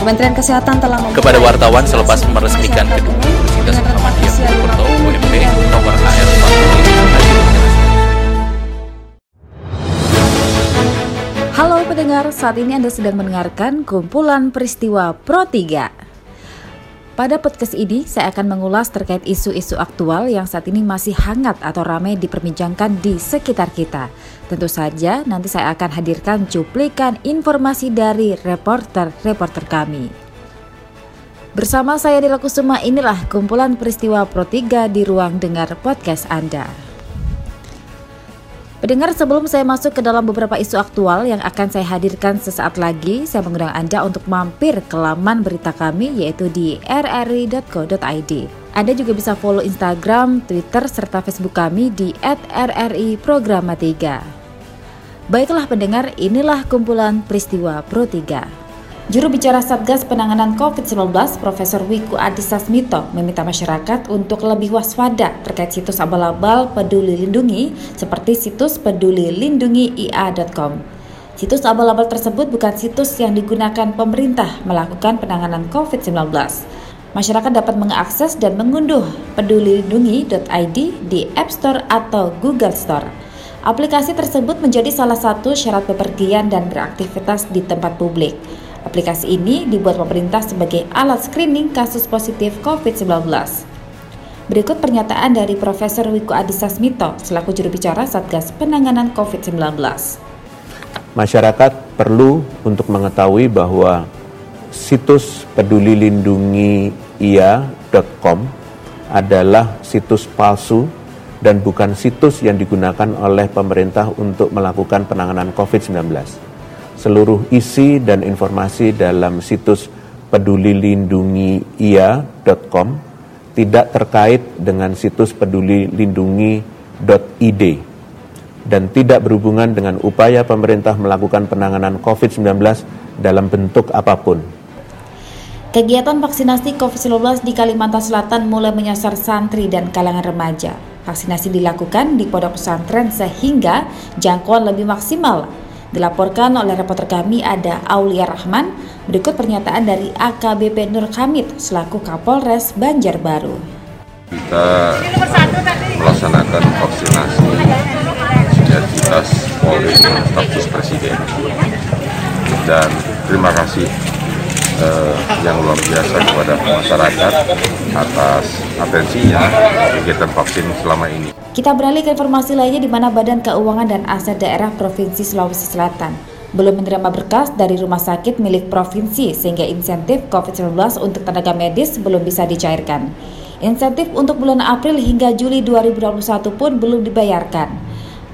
Kementerian Kesehatan telah kepada wartawan selepas meresmikan gedung Universitas Muhammadiyah Purwokerto UMP Tower AR Halo pendengar, saat ini Anda sedang mendengarkan kumpulan peristiwa Pro 3. Pada podcast ini, saya akan mengulas terkait isu-isu aktual yang saat ini masih hangat atau ramai diperbincangkan di sekitar kita. Tentu saja, nanti saya akan hadirkan cuplikan informasi dari reporter-reporter kami. Bersama saya Dila Kusuma, inilah kumpulan peristiwa Pro 3 di ruang dengar podcast Anda. Pendengar sebelum saya masuk ke dalam beberapa isu aktual yang akan saya hadirkan sesaat lagi, saya mengundang Anda untuk mampir ke laman berita kami yaitu di rri.co.id. Anda juga bisa follow Instagram, Twitter, serta Facebook kami di @rri_programa3. Baiklah pendengar, inilah kumpulan peristiwa Pro 3. Juru bicara Satgas Penanganan COVID-19, Profesor Wiku Adhisa Smito, meminta masyarakat untuk lebih waspada terkait situs abal-abal peduli lindungi seperti situs peduli lindungi ia.com. Situs abal-abal tersebut bukan situs yang digunakan pemerintah melakukan penanganan COVID-19. Masyarakat dapat mengakses dan mengunduh pedulilindungi.id di App Store atau Google Store. Aplikasi tersebut menjadi salah satu syarat bepergian dan beraktivitas di tempat publik. Aplikasi ini dibuat pemerintah sebagai alat screening kasus positif COVID-19. Berikut pernyataan dari Profesor Wiku Adhisa Smito selaku juru bicara Satgas Penanganan COVID-19. Masyarakat perlu untuk mengetahui bahwa situs peduli lindungi ia.com adalah situs palsu dan bukan situs yang digunakan oleh pemerintah untuk melakukan penanganan COVID-19 seluruh isi dan informasi dalam situs pedulilindungiia.com tidak terkait dengan situs pedulilindungi.id dan tidak berhubungan dengan upaya pemerintah melakukan penanganan COVID-19 dalam bentuk apa pun. Kegiatan vaksinasi COVID-19 di Kalimantan Selatan mulai menyasar santri dan kalangan remaja. Vaksinasi dilakukan di pondok pesantren sehingga jangkauan lebih maksimal Dilaporkan oleh reporter kami ada Aulia Rahman. Berikut pernyataan dari AKBP Nur Hamid selaku Kapolres Banjarbaru. Kita melaksanakan vaksinasi sinergitas Polri status Presiden dan terima kasih eh, yang luar biasa kepada masyarakat atas atensinya kegiatan vaksin selama ini. Kita beralih ke informasi lainnya di mana Badan Keuangan dan Aset Daerah Provinsi Sulawesi Selatan belum menerima berkas dari rumah sakit milik provinsi sehingga insentif COVID-19 untuk tenaga medis belum bisa dicairkan. Insentif untuk bulan April hingga Juli 2021 pun belum dibayarkan.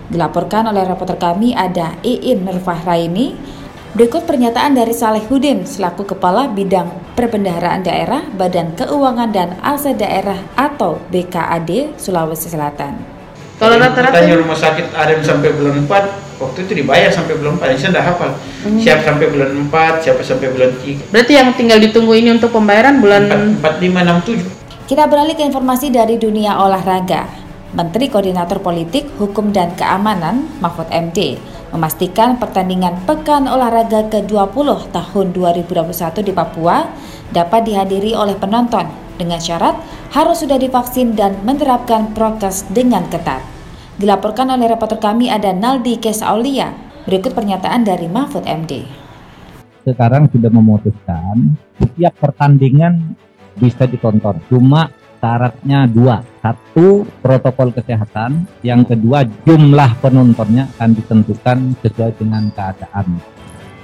Dilaporkan oleh reporter kami ada Iin Nurfahraini, Berikut pernyataan dari Salehudin selaku Kepala Bidang Perbendaharaan Daerah Badan Keuangan dan Aset Daerah atau BKAD Sulawesi Selatan. Kalau rata-rata rumah sakit ada sampai bulan 4, waktu itu dibayar sampai bulan 4, saya sudah hafal. Hmm. Siap sampai bulan 4, siapa sampai bulan 3. Berarti yang tinggal ditunggu ini untuk pembayaran bulan 4, 4 5, 6, 7. Kita beralih ke informasi dari dunia olahraga. Menteri Koordinator Politik, Hukum dan Keamanan, Mahfud MD, memastikan pertandingan Pekan Olahraga ke-20 tahun 2021 di Papua dapat dihadiri oleh penonton dengan syarat harus sudah divaksin dan menerapkan prokes dengan ketat. Dilaporkan oleh reporter kami ada Naldi Kesaulia. Berikut pernyataan dari Mahfud MD. Sekarang sudah memutuskan setiap pertandingan bisa ditonton. Cuma syaratnya dua. Satu, protokol kesehatan. Yang kedua, jumlah penontonnya akan ditentukan sesuai dengan keadaan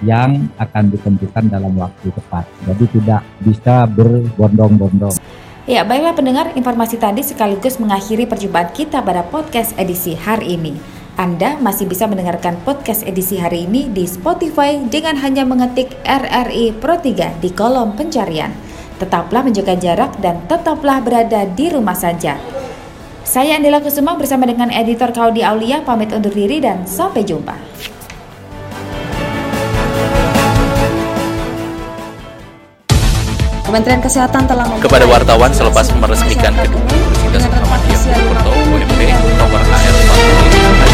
yang akan ditentukan dalam waktu tepat. Jadi tidak bisa berbondong-bondong. Ya, baiklah pendengar, informasi tadi sekaligus mengakhiri perjumpaan kita pada podcast edisi hari ini. Anda masih bisa mendengarkan podcast edisi hari ini di Spotify dengan hanya mengetik RRI Pro 3 di kolom pencarian. Tetaplah menjaga jarak dan tetaplah berada di rumah saja. Saya Andela Kusuma bersama dengan editor Kaudi Aulia pamit undur diri dan sampai jumpa. Kementerian Kesehatan telah kepada wartawan selepas meresmikan gedung Universitas Muhammadiyah Purwokerto UMP nomor AR 45